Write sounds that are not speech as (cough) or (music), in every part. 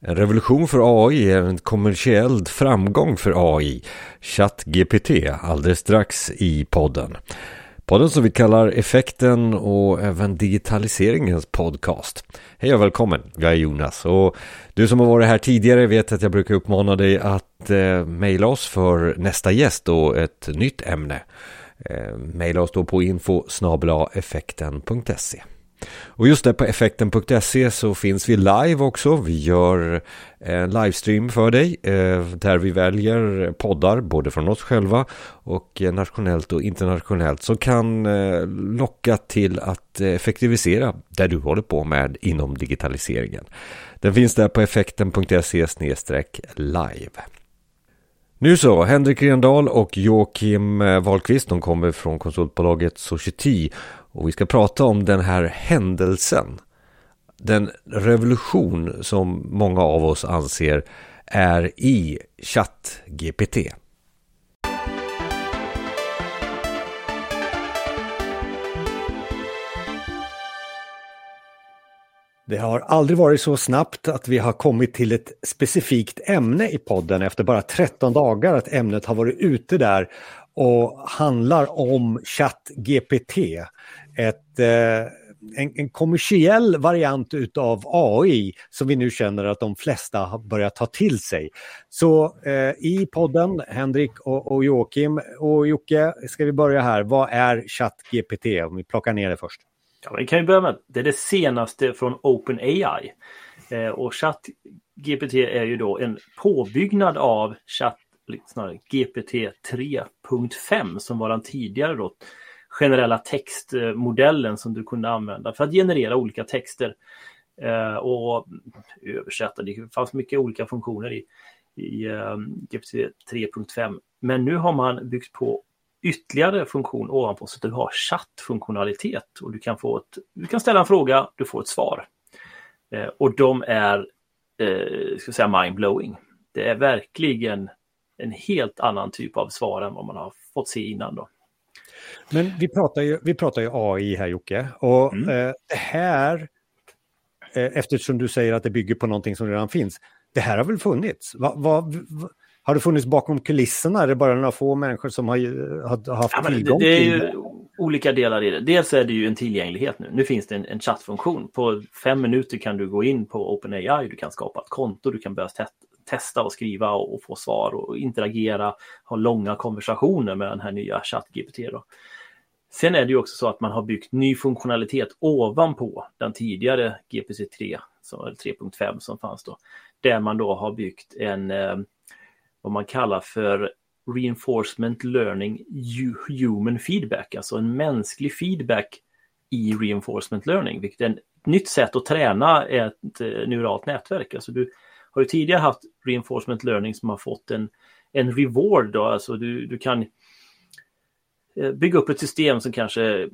En revolution för AI är en kommersiell framgång för AI. ChatGPT alldeles strax i podden. Podden som vi kallar Effekten och även digitaliseringens podcast. Hej och välkommen, jag är Jonas och du som har varit här tidigare vet att jag brukar uppmana dig att eh, mejla oss för nästa gäst och ett nytt ämne. Eh, mejla oss då på info effekten.se. Och just där på effekten.se så finns vi live också. Vi gör en livestream för dig eh, där vi väljer poddar både från oss själva och eh, nationellt och internationellt som kan locka till att effektivisera det du håller på med inom digitaliseringen. Den finns där på effekten.se live. Nu så, Henrik Rendal och Joakim Wahlqvist, de kommer från konsultbolaget Society och vi ska prata om den här händelsen. Den revolution som många av oss anser är i ChatGPT. Det har aldrig varit så snabbt att vi har kommit till ett specifikt ämne i podden efter bara 13 dagar att ämnet har varit ute där och handlar om ChatGPT ett, eh, en, en, kommersiell variant utav AI som vi nu känner att de flesta har börjat ta till sig. Så eh, i podden, Henrik och, och Joakim och Jocke, ska vi börja här. Vad är ChatGPT? Om vi plockar ner det först. Ja, vi kan ju börja med det är det senaste från OpenAI. Eh, och ChatGPT är ju då en påbyggnad av Chat, snarare GPT 3.5 som var den tidigare då generella textmodellen som du kunde använda för att generera olika texter eh, och översätta. Det fanns mycket olika funktioner i, i eh, GPT 3.5. Men nu har man byggt på ytterligare funktion ovanpå så att du har chattfunktionalitet och du kan, få ett, du kan ställa en fråga, du får ett svar. Eh, och de är eh, ska säga mindblowing. Det är verkligen en helt annan typ av svar än vad man har fått se innan. Då. Men vi pratar ju, vi pratar ju AI här Jocke och mm. eh, det här, eh, eftersom du säger att det bygger på någonting som redan finns, det här har väl funnits? Va, va, va, har det funnits bakom kulisserna? Är det bara några få människor som har, har haft ja, tillgång det, det till det? olika delar i det. Dels är det ju en tillgänglighet nu. Nu finns det en, en chattfunktion. På fem minuter kan du gå in på OpenAI, du kan skapa ett konto, du kan börja testa och skriva och, och, få svar och interagera, ha långa konversationer med den här nya ChatGPT. Då. Sen är det ju också så att man har byggt ny funktionalitet ovanpå den tidigare GPC 3, 3.5 som fanns då. Där man då har byggt en, eh, vad man kallar för Reinforcement Learning Human Feedback, alltså en mänsklig feedback i Reinforcement Learning, vilket är ett nytt sätt att träna ett eh, neuralt nätverk. Alltså du har ju tidigare haft Reinforcement Learning som har fått en, en reward, då, alltså du, du kan eh, bygga upp ett system som kanske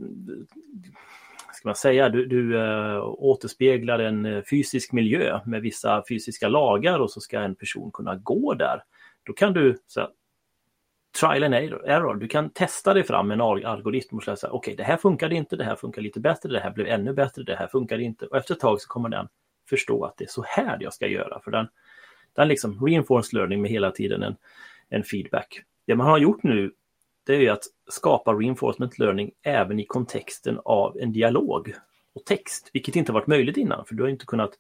ska man säga, du, du äh, återspeglar en eh, fysisk miljö med vissa fysiska lagar och så ska en person kunna gå där. Då kan du så trial and error, du kan testa dig fram med en algoritm och säga okej okay, det här funkade inte, det här funkar lite bättre, det här blev ännu bättre, det här funkar inte. Och efter ett tag så kommer den förstå att det är så här jag ska göra för den, den liksom reinforced learning med hela tiden en, en feedback. Det man har gjort nu det är ju att skapa reinforcement learning även i kontexten av en dialog och text, vilket inte varit möjligt innan, för du har inte kunnat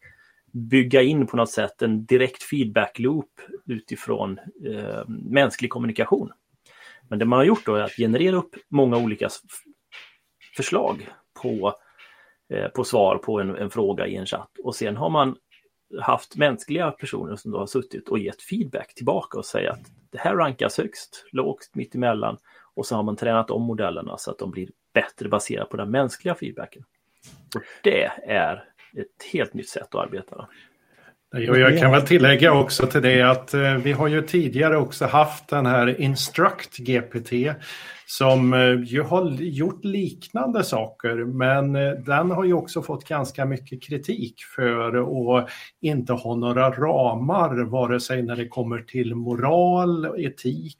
bygga in på något sätt en direkt feedback loop utifrån eh, mänsklig kommunikation. Men det man har gjort då är att generera upp många olika förslag på, eh, Eh, på svar på en, en, fråga i en chatt och sen har man haft mänskliga personer som då har suttit och gett feedback tillbaka och säga att det här rankas högst, lågt, mittemellan och så har man tränat om modellerna så att de blir bättre baserat på den mänskliga feedbacken. Och det är ett helt nytt sätt att arbeta. Jag kan väl tillägga också till det att eh, vi har ju tidigare också haft den här Instruct GPT som eh, ju har gjort liknande saker men eh, den har ju också fått ganska mycket kritik för att inte ha några ramar vare sig när det kommer till moral, etik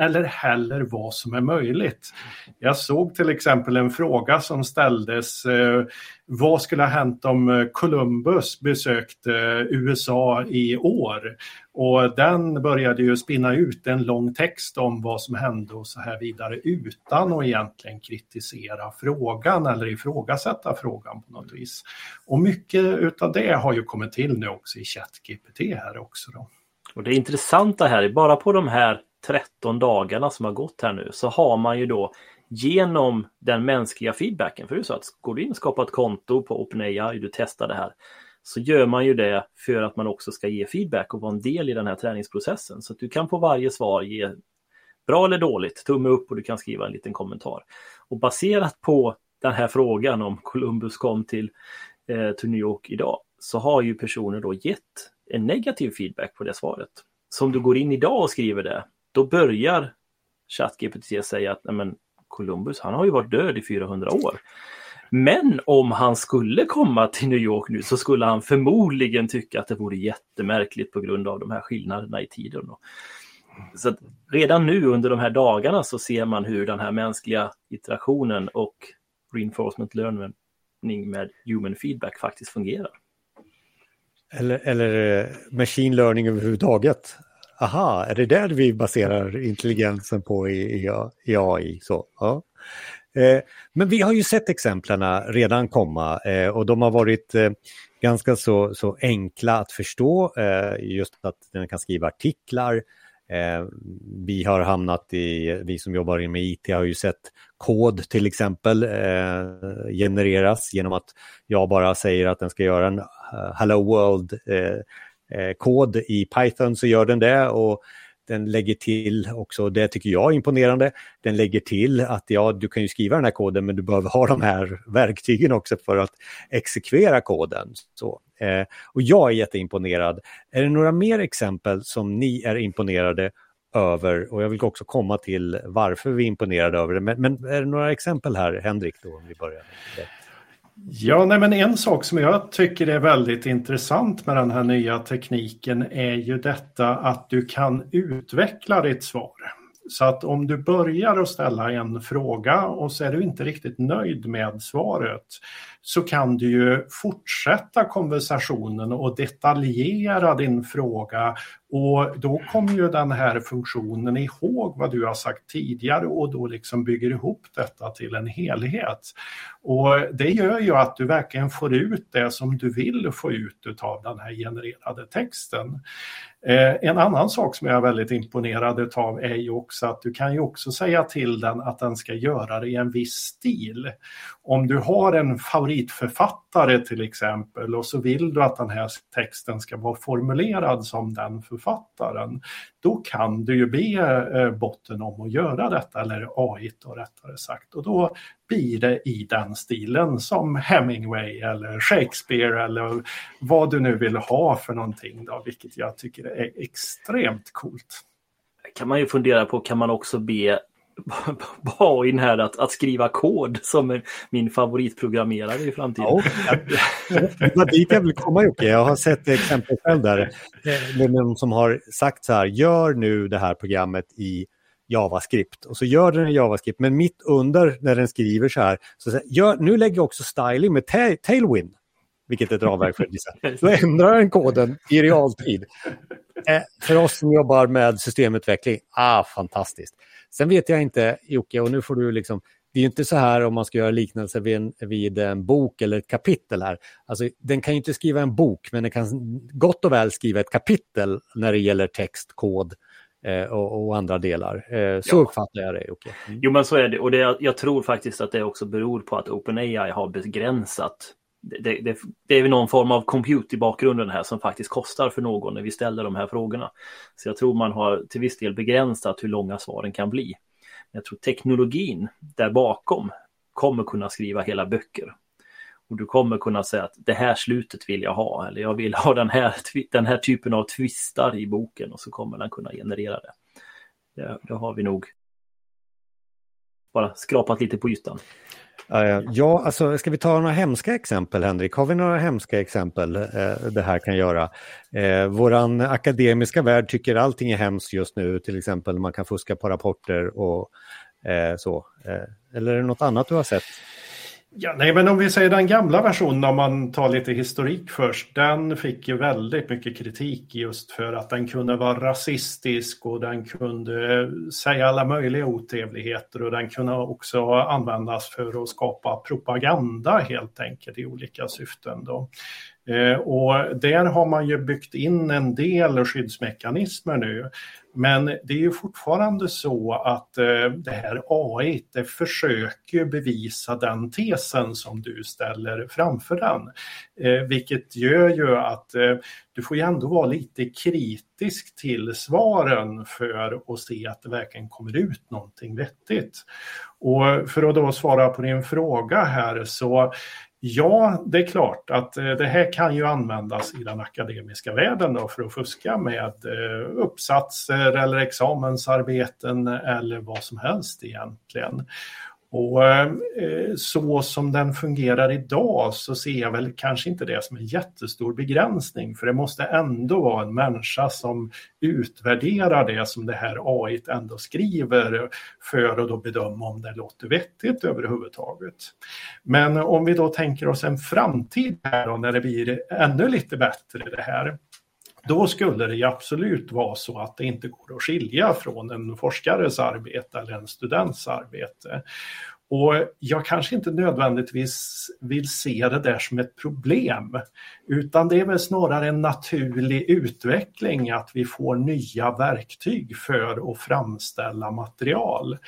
eller heller vad som är möjligt. Jag såg till exempel en fråga som ställdes eh, vad skulle ha hänt om Columbus besökte USA i år? Och den började ju spinna ut en lång text om vad som hände och så här vidare utan att egentligen kritisera frågan eller ifrågasätta frågan på något vis. Och mycket utav det har ju kommit till nu också i ChatGPT här också. Då. Och det intressanta här, är bara på de här 13 dagarna som har gått här nu så har man ju då genom den mänskliga feedbacken, för det är så att går du in och skapar ett konto på OpenAI, du testar det här, så gör man ju det för att man också ska ge feedback och vara en del i den här träningsprocessen. Så att du kan på varje svar ge bra eller dåligt, tumme upp och du kan skriva en liten kommentar. Och baserat på den här frågan om Columbus kom till, eh, till New York idag så har ju personer då gett en negativ feedback på det svaret. Så om du går in idag och skriver det, då börjar ChatGPT säga att men, Columbus, han har ju varit död i 400 år. Men om han skulle komma till New York nu så skulle han förmodligen tycka att det vore jättemärkligt på grund av de här skillnaderna i tiden. Så redan nu under de här dagarna så ser man hur den här mänskliga iterationen och reinforcement learning med human feedback faktiskt fungerar. Eller, eller eh, machine learning överhuvudtaget. Aha, är det där vi baserar intelligensen på i, i, i AI? Så, ja. Eh, men vi har ju sett exemplen redan komma eh, och de har varit eh, ganska så, så enkla att förstå. Just att den kan skriva artiklar. Vi har hamnat i, vi som jobbar med IT har ju sett kod till exempel genereras genom att jag bara säger att den ska göra en Hello World-kod i Python så gör den det och den lägger till också, det tycker jag är imponerande, den lägger till att ja, du kan ju skriva den här koden men du behöver ha de här verktygen också för att exekvera koden. Så, eh, och jag är jätteimponerad. Är det några mer exempel som ni är imponerade över och jag vill också komma till varför vi är imponerade över det. Men, men är det några exempel här, Henrik, då, om vi börjar? Med Ja, nej, men en sak som jag tycker är väldigt intressant med den här nya tekniken är ju detta att du kan utveckla ditt svar. Så att om du börjar att ställa en fråga och så är du inte riktigt nöjd med svaret så kan du ju fortsätta konversationen och detaljera din fråga och då kommer ju den här funktionen ihåg vad du har sagt tidigare och då liksom bygger ihop detta till en helhet. Och det gör ju att du verkligen får ut det som du vill få ut av den här genererade texten. Eh, en annan sak som jag är väldigt imponerad av är ju också att du kan ju också säga till den att den ska göra det i en viss stil. Om du har en favoritförfattare till exempel och så vill du att den här texten ska vara formulerad som den författaren, då kan du ju be eh, botten om att göra detta, eller AI då rättare sagt. Och då blir det i den stilen som Hemingway eller Shakespeare eller vad du nu vill ha för någonting då, vilket jag tycker är extremt coolt. Kan man ju fundera på, kan man också be AI här att, att skriva kod som är min favoritprogrammerare i framtiden. Ja, det var dit jag vill komma Jocke. Jag har sett exempel själv där. Det är någon som har sagt så här, gör nu det här programmet i JavaScript. Och så gör den i JavaScript, men mitt under när den skriver så här, så säger, gör, nu lägger jag också styling med ta Tailwind, vilket är ett ramverk för design. (laughs) Då ändrar den koden i realtid. Eh, för oss som jobbar med systemutveckling, ah, fantastiskt. Sen vet jag inte, Jocke, och nu får du liksom, det är inte så här om man ska göra liknelse vid en, vid en bok eller ett kapitel här. Alltså, den kan ju inte skriva en bok, men den kan gott och väl skriva ett kapitel när det gäller text, kod eh, och, och, andra delar. Eh, så ja. uppfattar jag det. Okay. Mm. Jo, men så är det. Och det, jag tror faktiskt att det också beror på att OpenAI har begränsat det, det, det, är någon form av compute i bakgrunden här som faktiskt kostar för någon när vi ställer de här frågorna. Så jag tror man har till viss del begränsat hur långa svaren kan bli. Jag tror teknologin där bakom kommer kunna skriva hela böcker. Och du kommer kunna säga att det här slutet vill jag ha eller jag vill ha den här, den här typen av twistar i boken och så kommer den kunna generera det. Det, det har vi nog bara skrapat lite på ytan. Ja, alltså ska vi ta några hemska exempel Henrik? Har vi några hemska exempel eh, det här kan göra? Eh, akademiska värld tycker allting är hemskt just nu, till exempel man kan fuska på rapporter och eh, så. Eh, eller är det något annat du har sett? Ja, nej, men om vi säger den gamla versionen, om man tar lite historik först, den fick ju väldigt mycket kritik just för att den kunde vara rasistisk och den kunde eh, säga alla möjliga otrevligheter och den kunde också användas för att skapa propaganda helt enkelt i olika syften. Då. Eh, och där har man ju byggt in en del skyddsmekanismer nu. Men det är ju fortfarande så att eh, det här AI, det försöker bevisa den tesen som du ställer framför den. Eh, vilket gör ju att du får ju ändå vara lite kritisk till svaren för att se att det verkligen kommer ut någonting vettigt. Och för att då svara på din fråga här så Ja, det är klart att eh, det här kan ju användas i den akademiska världen då för att fuska med eh, uppsatser eller examensarbeten eller vad som helst egentligen. Och eh, så som den fungerar idag så ser jag väl kanske inte det som en jättestor begränsning för det måste ändå vara en människa som utvärderar det som det här AI ändå skriver för att då bedöma om det låter vettigt överhuvudtaget. Men om vi då tänker oss en framtid här då, när det blir ännu lite bättre det här då skulle det absolut vara så att det inte går att skilja från en forskares arbete eller en students arbete. Och jag kanske inte nödvändigtvis vill se det där som ett problem, utan det är väl snarare en naturlig utveckling att vi får nya verktyg för att framställa material.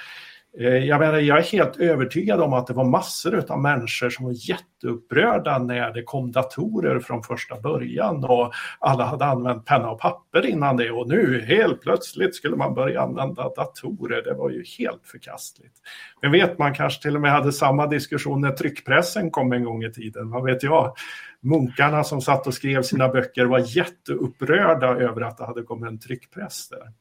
Eh, jag, menar, jag är helt övertygad om att det var massor av människor som var jätteupprörda när det kom datorer från första början och alla hade använt penna och papper innan det och nu helt plötsligt skulle man börja använda datorer. Det var ju helt förkastligt. Men vet man kanske till och med hade samma diskussion när tryckpressen kom en gång i tiden, vad vet jag. Munkarna som satt och skrev sina böcker var jätteupprörda över att det hade kommit en tryckpress där.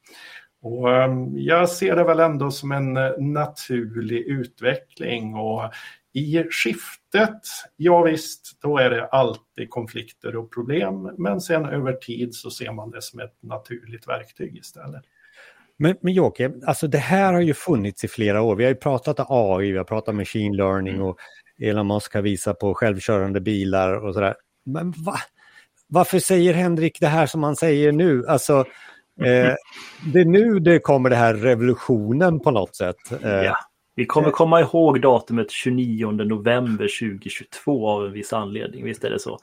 Och ehm, jag ser det väl ändå som en eh, naturlig utveckling och i skiftet, ja visst, då är det alltid konflikter och problem, men sen över tid så ser man det som ett naturligt verktyg istället. Men, men Jocke, alltså det här har ju funnits i flera år. Vi har ju pratat AI, vi har pratat machine learning och Elon Musk har visat på självkörande bilar och sådär. Men va? varför säger Henrik det här som han säger nu? Alltså, Eh, det är nu det kommer det här revolutionen på något sätt. Eh, ja. Vi kommer komma ihåg datumet 29 november 2022 av en viss anledning, visst är det så.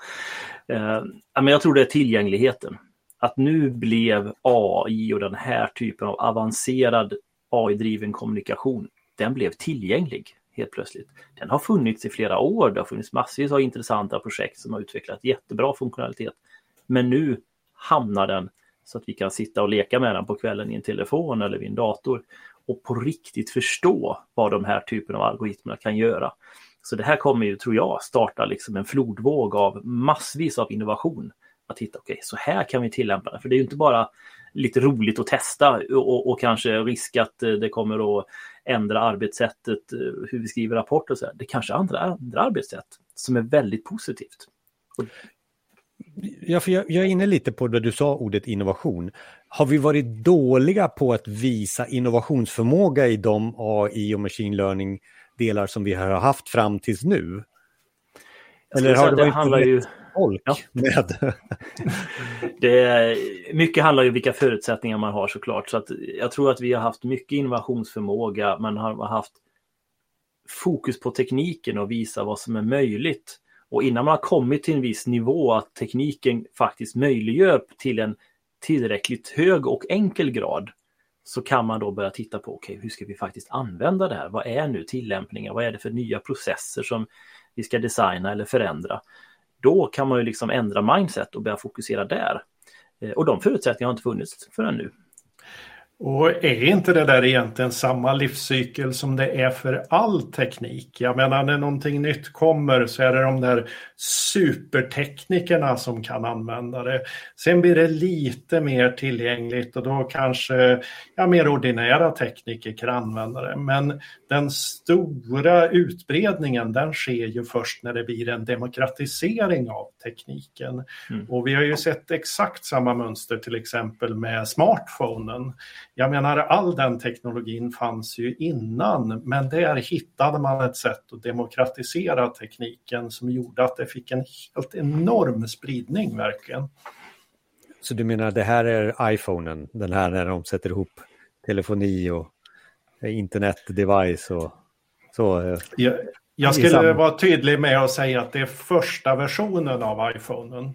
Eh, men jag tror det är tillgängligheten. Att nu blev AI och den här typen av avancerad AI-driven kommunikation, den blev tillgänglig helt plötsligt. Den har funnits i flera år, det har funnits massvis av intressanta projekt som har utvecklat jättebra funktionalitet. Men nu hamnar den så att vi kan sitta och leka med den på kvällen i en telefon eller vid en dator och på riktigt förstå vad de här typen av algoritmerna kan göra. Så det här kommer ju, tror jag, starta liksom en flodvåg av massvis av innovation. Att hitta, okej, okay, så här kan vi tillämpa det. För det är ju inte bara lite roligt att testa och, och, kanske risk att eh, det kommer att ändra arbetssättet, eh, hur vi skriver rapporter och så. Här. Det är kanske andra, andra arbetssätt som är väldigt positivt. Ja, för jag, jag, är inne lite på det du sa, ordet innovation. Har vi varit dåliga på att visa innovationsförmåga i de AI och machine learning delar som vi har haft fram tills nu? Eller har det, det ju... folk ja. med? (laughs) det, mycket handlar ju om vilka förutsättningar man har såklart. Så att jag tror att vi har haft mycket innovationsförmåga, man har haft fokus på tekniken och visa vad som är möjligt. Och innan man har kommit till en viss nivå att tekniken faktiskt möjliggör till en tillräckligt hög och enkel grad så kan man då börja titta på okay, hur ska vi faktiskt använda det här? Vad är nu tillämpningen, Vad är det för nya processer som vi ska designa eller förändra? Då kan man ju liksom ändra mindset och börja fokusera där. Eh, och de förutsättningarna har inte funnits förrän nu. Och är inte det där egentligen samma livscykel som det är för all teknik? Jag menar när någonting nytt kommer så är det de där superteknikerna som kan använda det. Sen blir det lite mer tillgängligt och då kanske ja, mer ordinära tekniker kan använda det. Men den stora utbredningen den sker ju först när det blir en demokratisering av tekniken. Mm. Och vi har ju sett exakt samma mönster till exempel med smartphonen. Jag menar, all den teknologin fanns ju innan, men där hittade man ett sätt att demokratisera tekniken som gjorde att det fick en helt enorm spridning verkligen. Så du menar det här är iPhonen, den här när de sätter ihop telefoni och internetdevice och så? Eh, jag, jag skulle vara tydlig med att säga att det är första versionen av iPhonen.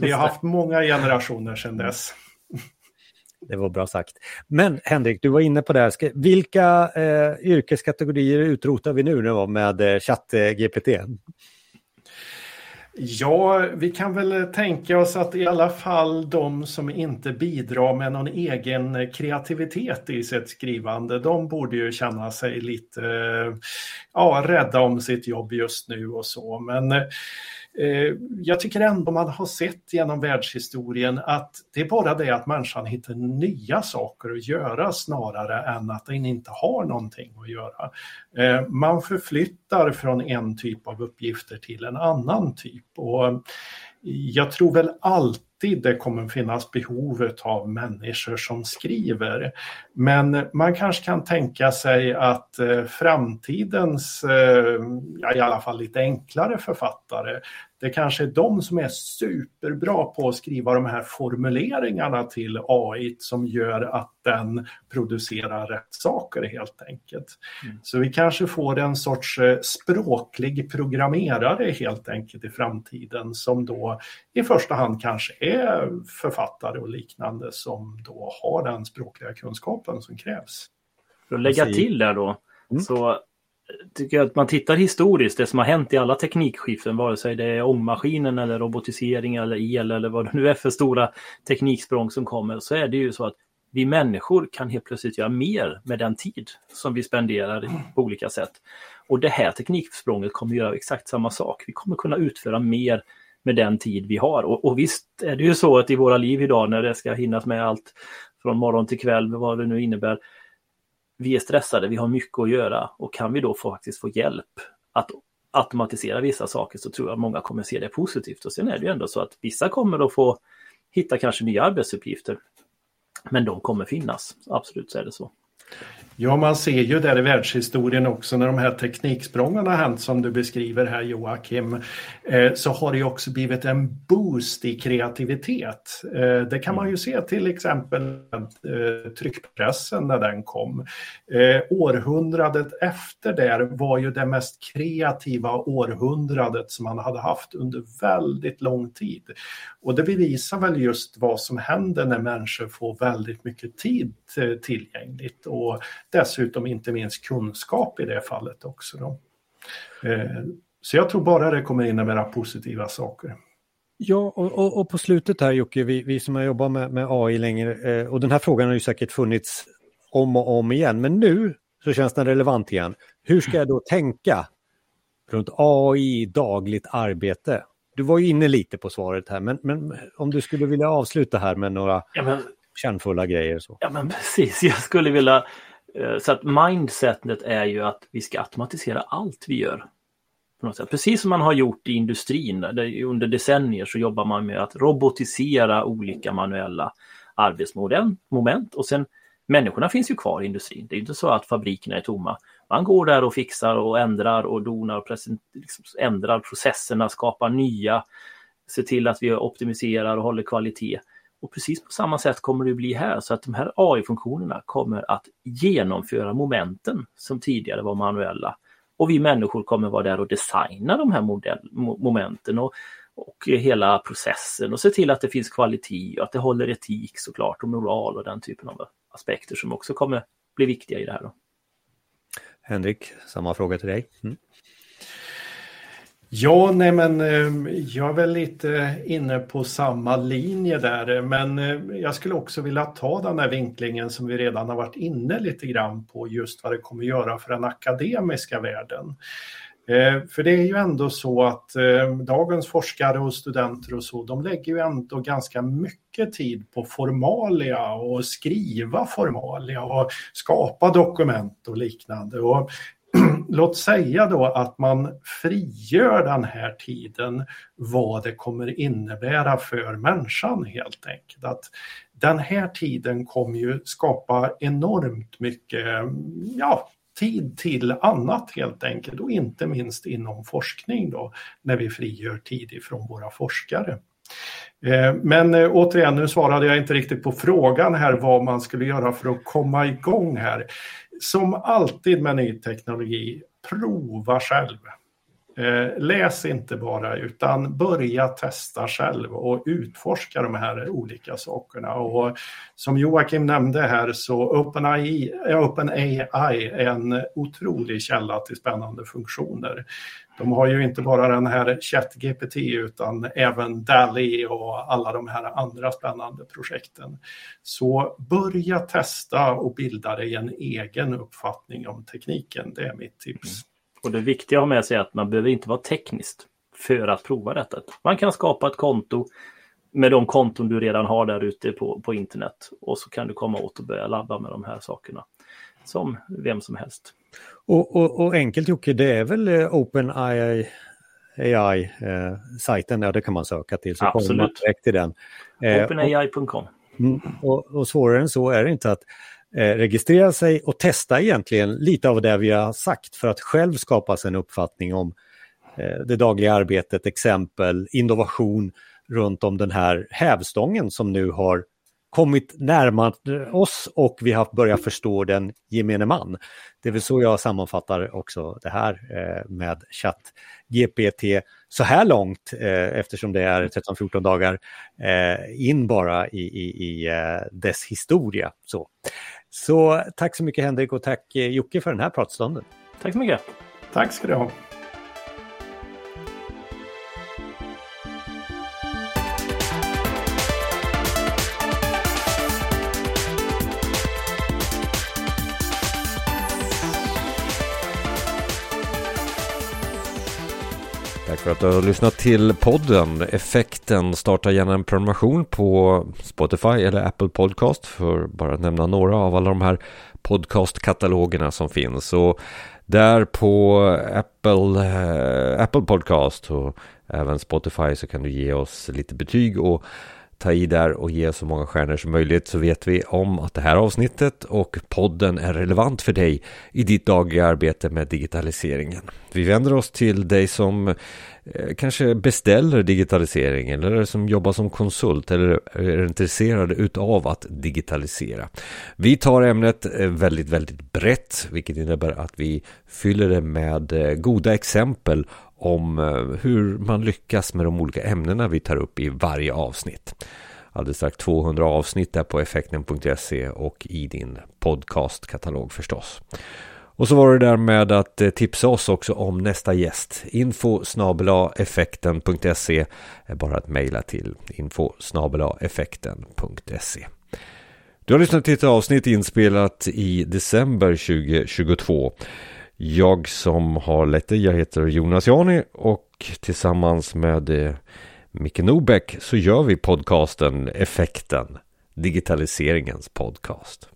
Vi har haft många generationer sedan dess. Det var bra sagt. Men Henrik, du var inne på det här. Vilka eh, yrkeskategorier utrotar vi nu då med eh, ChatGPT? Ja, vi kan väl tänka oss att i alla fall de som inte bidrar med någon egen kreativitet i sitt skrivande, de borde ju känna sig lite eh, ja, rädda om sitt jobb just nu och så. Men Eh, Eh, jag tycker ändå man har sett genom världshistorien att det är bara det att människan hittar nya saker att göra snarare än att den inte har någonting att göra. Eh, man förflyttar från en typ av uppgifter till en annan typ. Och jag tror väl alltid alltid det kommer finnas behovet av människor som skriver. Men man kanske kan tänka sig att eh, framtidens, eh, ja, i alla fall lite enklare författare, det kanske är de som är superbra på att skriva de här formuleringarna till AI som gör att den producerar rätt saker helt enkelt. Mm. Så vi kanske får en sorts eh, språklig programmerare helt enkelt i framtiden som då i första hand kanske är författare och liknande som då har den språkliga kunskapen som krävs. För att lägga till där då, mm. så tycker jag att man tittar historiskt, det som har hänt i alla teknikskiften, vare sig det är ångmaskinen eller robotisering eller el eller vad det nu är för stora tekniksprång som kommer, så är det ju så att vi människor kan helt plötsligt göra mer med den tid som vi spenderar på olika sätt. Och det här tekniksprånget kommer göra exakt samma sak. Vi kommer kunna utföra mer med den tid vi har. Och, och visst är det ju så att i våra liv idag när det ska hinnas med allt från morgon till kväll, vad det nu innebär, vi är stressade, vi har mycket att göra och kan vi då faktiskt få hjälp att automatisera vissa saker så tror jag att många kommer se det positivt. Och sen är det ju ändå så att vissa kommer att få hitta kanske nya arbetsuppgifter. Men de kommer finnas, absolut så är det så. Ja, man ser ju där i världshistorien också när de här tekniksprången har hänt som du beskriver här Joakim, eh, så har det också blivit en boost i kreativitet. Eh, det kan man ju se till exempel eh, tryckpressen när den kom. Århundradet efter där var ju det mest kreativa århundradet som man hade haft under väldigt lång tid. Och det bevisar väl just vad som händer när människor får väldigt mycket tid tillgängligt och dessutom inte minst kunskap i det fallet också. Då. Eh, så jag tror bara det kommer innebära positiva saker. Ja, och, och, och, på slutet här Jocke, vi, vi som har jobbat med, med AI länge, eh, och den här frågan har ju säkert funnits om och om igen, men nu så känns den relevant igen. Hur ska jag då tänka runt AI dagligt arbete? Du var ju inne lite på svaret här, men, men om du skulle vilja avsluta här med några ja, men, kärnfulla grejer. Så. Ja, men precis. Jag skulle vilja Eh, så att mindsetet är ju att vi ska automatisera allt vi gör. På något sätt. Precis som man har gjort i industrin. Under decennier så jobbar man med att robotisera olika manuella arbetsmoment och sen människorna finns ju kvar i industrin. Det är inte så att fabrikerna är tomma. Man går där och fixar och ändrar och donar och liksom ändrar processerna, skapar nya, ser till att vi optimiserar och håller kvalitet. Och precis på samma sätt kommer det bli här så att de här AI-funktionerna kommer att genomföra momenten som tidigare var manuella. Och vi människor kommer vara där och designa de här modell, momenten och, och hela processen och se till att det finns kvalitet och att det håller etik såklart och moral och den typen av aspekter som också kommer bli viktiga i det här. Då. Henrik, samma fråga till dig. Mm. Ja, nej men eh, jag är väl lite inne på samma linje där, eh, men eh, jag skulle också vilja ta den här vinklingen som vi redan har varit inne lite grann på just vad det kommer göra för den akademiska världen. För det är ju ändå så att dagens forskare och studenter och så, de lägger ju ändå ganska mycket tid på formalia och skriva formalia och skapa dokument och liknande. Och (clears throat) låt säga då att man frigör den här tiden vad det kommer innebära för människan helt enkelt. Att den här tiden kommer ju skapa enormt mycket ja, tid till annat helt enkelt och inte minst inom forskning då när vi frigör tid ifrån våra forskare. Eh, men eh, återigen, nu svarade jag inte riktigt på frågan här vad man skulle göra för att komma igång här som alltid med ny teknologi, prova själv. Eh, läs inte bara utan börja testa själv och utforska de här olika sakerna. Och som Joakim nämnde här så OpenAI, OpenAI är en otrolig källa till spännande funktioner. De har ju inte bara den här ChatGPT utan även DALI och alla de här andra spännande projekten. Så börja testa och bilda dig en egen uppfattning om tekniken. Det är mitt tips. Och det viktiga att ha med sig är att man behöver inte vara tekniskt för att prova detta. Man kan skapa ett konto med de konton du redan har där ute på, på internet och så kan du komma åt och börja labba med de här sakerna som vem som helst. Och, och, och enkelt Jocke, det är väl eh, OpenAI AI-sajten, eh, ja det kan man söka till så Absolut. kommer man direkt till den. Eh, OpenAI.com. Mm, och, och svårare än så är det inte att Eh, registrera sig och testa egentligen lite av det vi har sagt för att själv skapa sig en uppfattning om eh, det dagliga arbetet, exempel, innovation runt om den här hävstången som nu har kommit närmare oss och vi har börjat förstå den gemene man. Det är väl så jag sammanfattar också det här eh, med chatt GPT så här långt eftersom det är 13-14 dagar in bara i, i, i dess historia. Så så tack så mycket Henrik och tack Jocke för den här pratstunden. Tack så mycket. Tack ska du ha. För att du har lyssnat till podden Effekten. Starta gärna en prenumeration på Spotify eller Apple Podcast för bara att nämna några av alla de här podcastkatalogerna som finns. Och där på Apple, eh, Apple Podcast och även Spotify så kan du ge oss lite betyg och ta i där och ge så många stjärnor som möjligt så vet vi om att det här avsnittet och podden är relevant för dig i ditt dagliga arbete med digitaliseringen. Vi vänder oss till dig som eh, kanske beställer digitalisering eller som jobbar som konsult eller är intresserad utav att digitalisera. Vi tar ämnet eh, väldigt, väldigt brett, vilket innebär att vi fyller det med eh, goda exempel om eh, hur man lyckas med de olika ämnena vi tar upp i varje avsnitt. Alldeles strax 200 avsnitt där på effekten.se och i din podcastkatalog förstås. Och så var det där med att eh, tipsa oss också om nästa gäst. Info effekten.se är bara att mejla till info effekten.se. Du har lyssnat till ett avsnitt inspelat i december 2022. Jag som har lett det, jag heter Jonas Jani och tillsammans med eh, Micke Nobäck så gör vi podcasten Effekten, digitaliseringens podcast.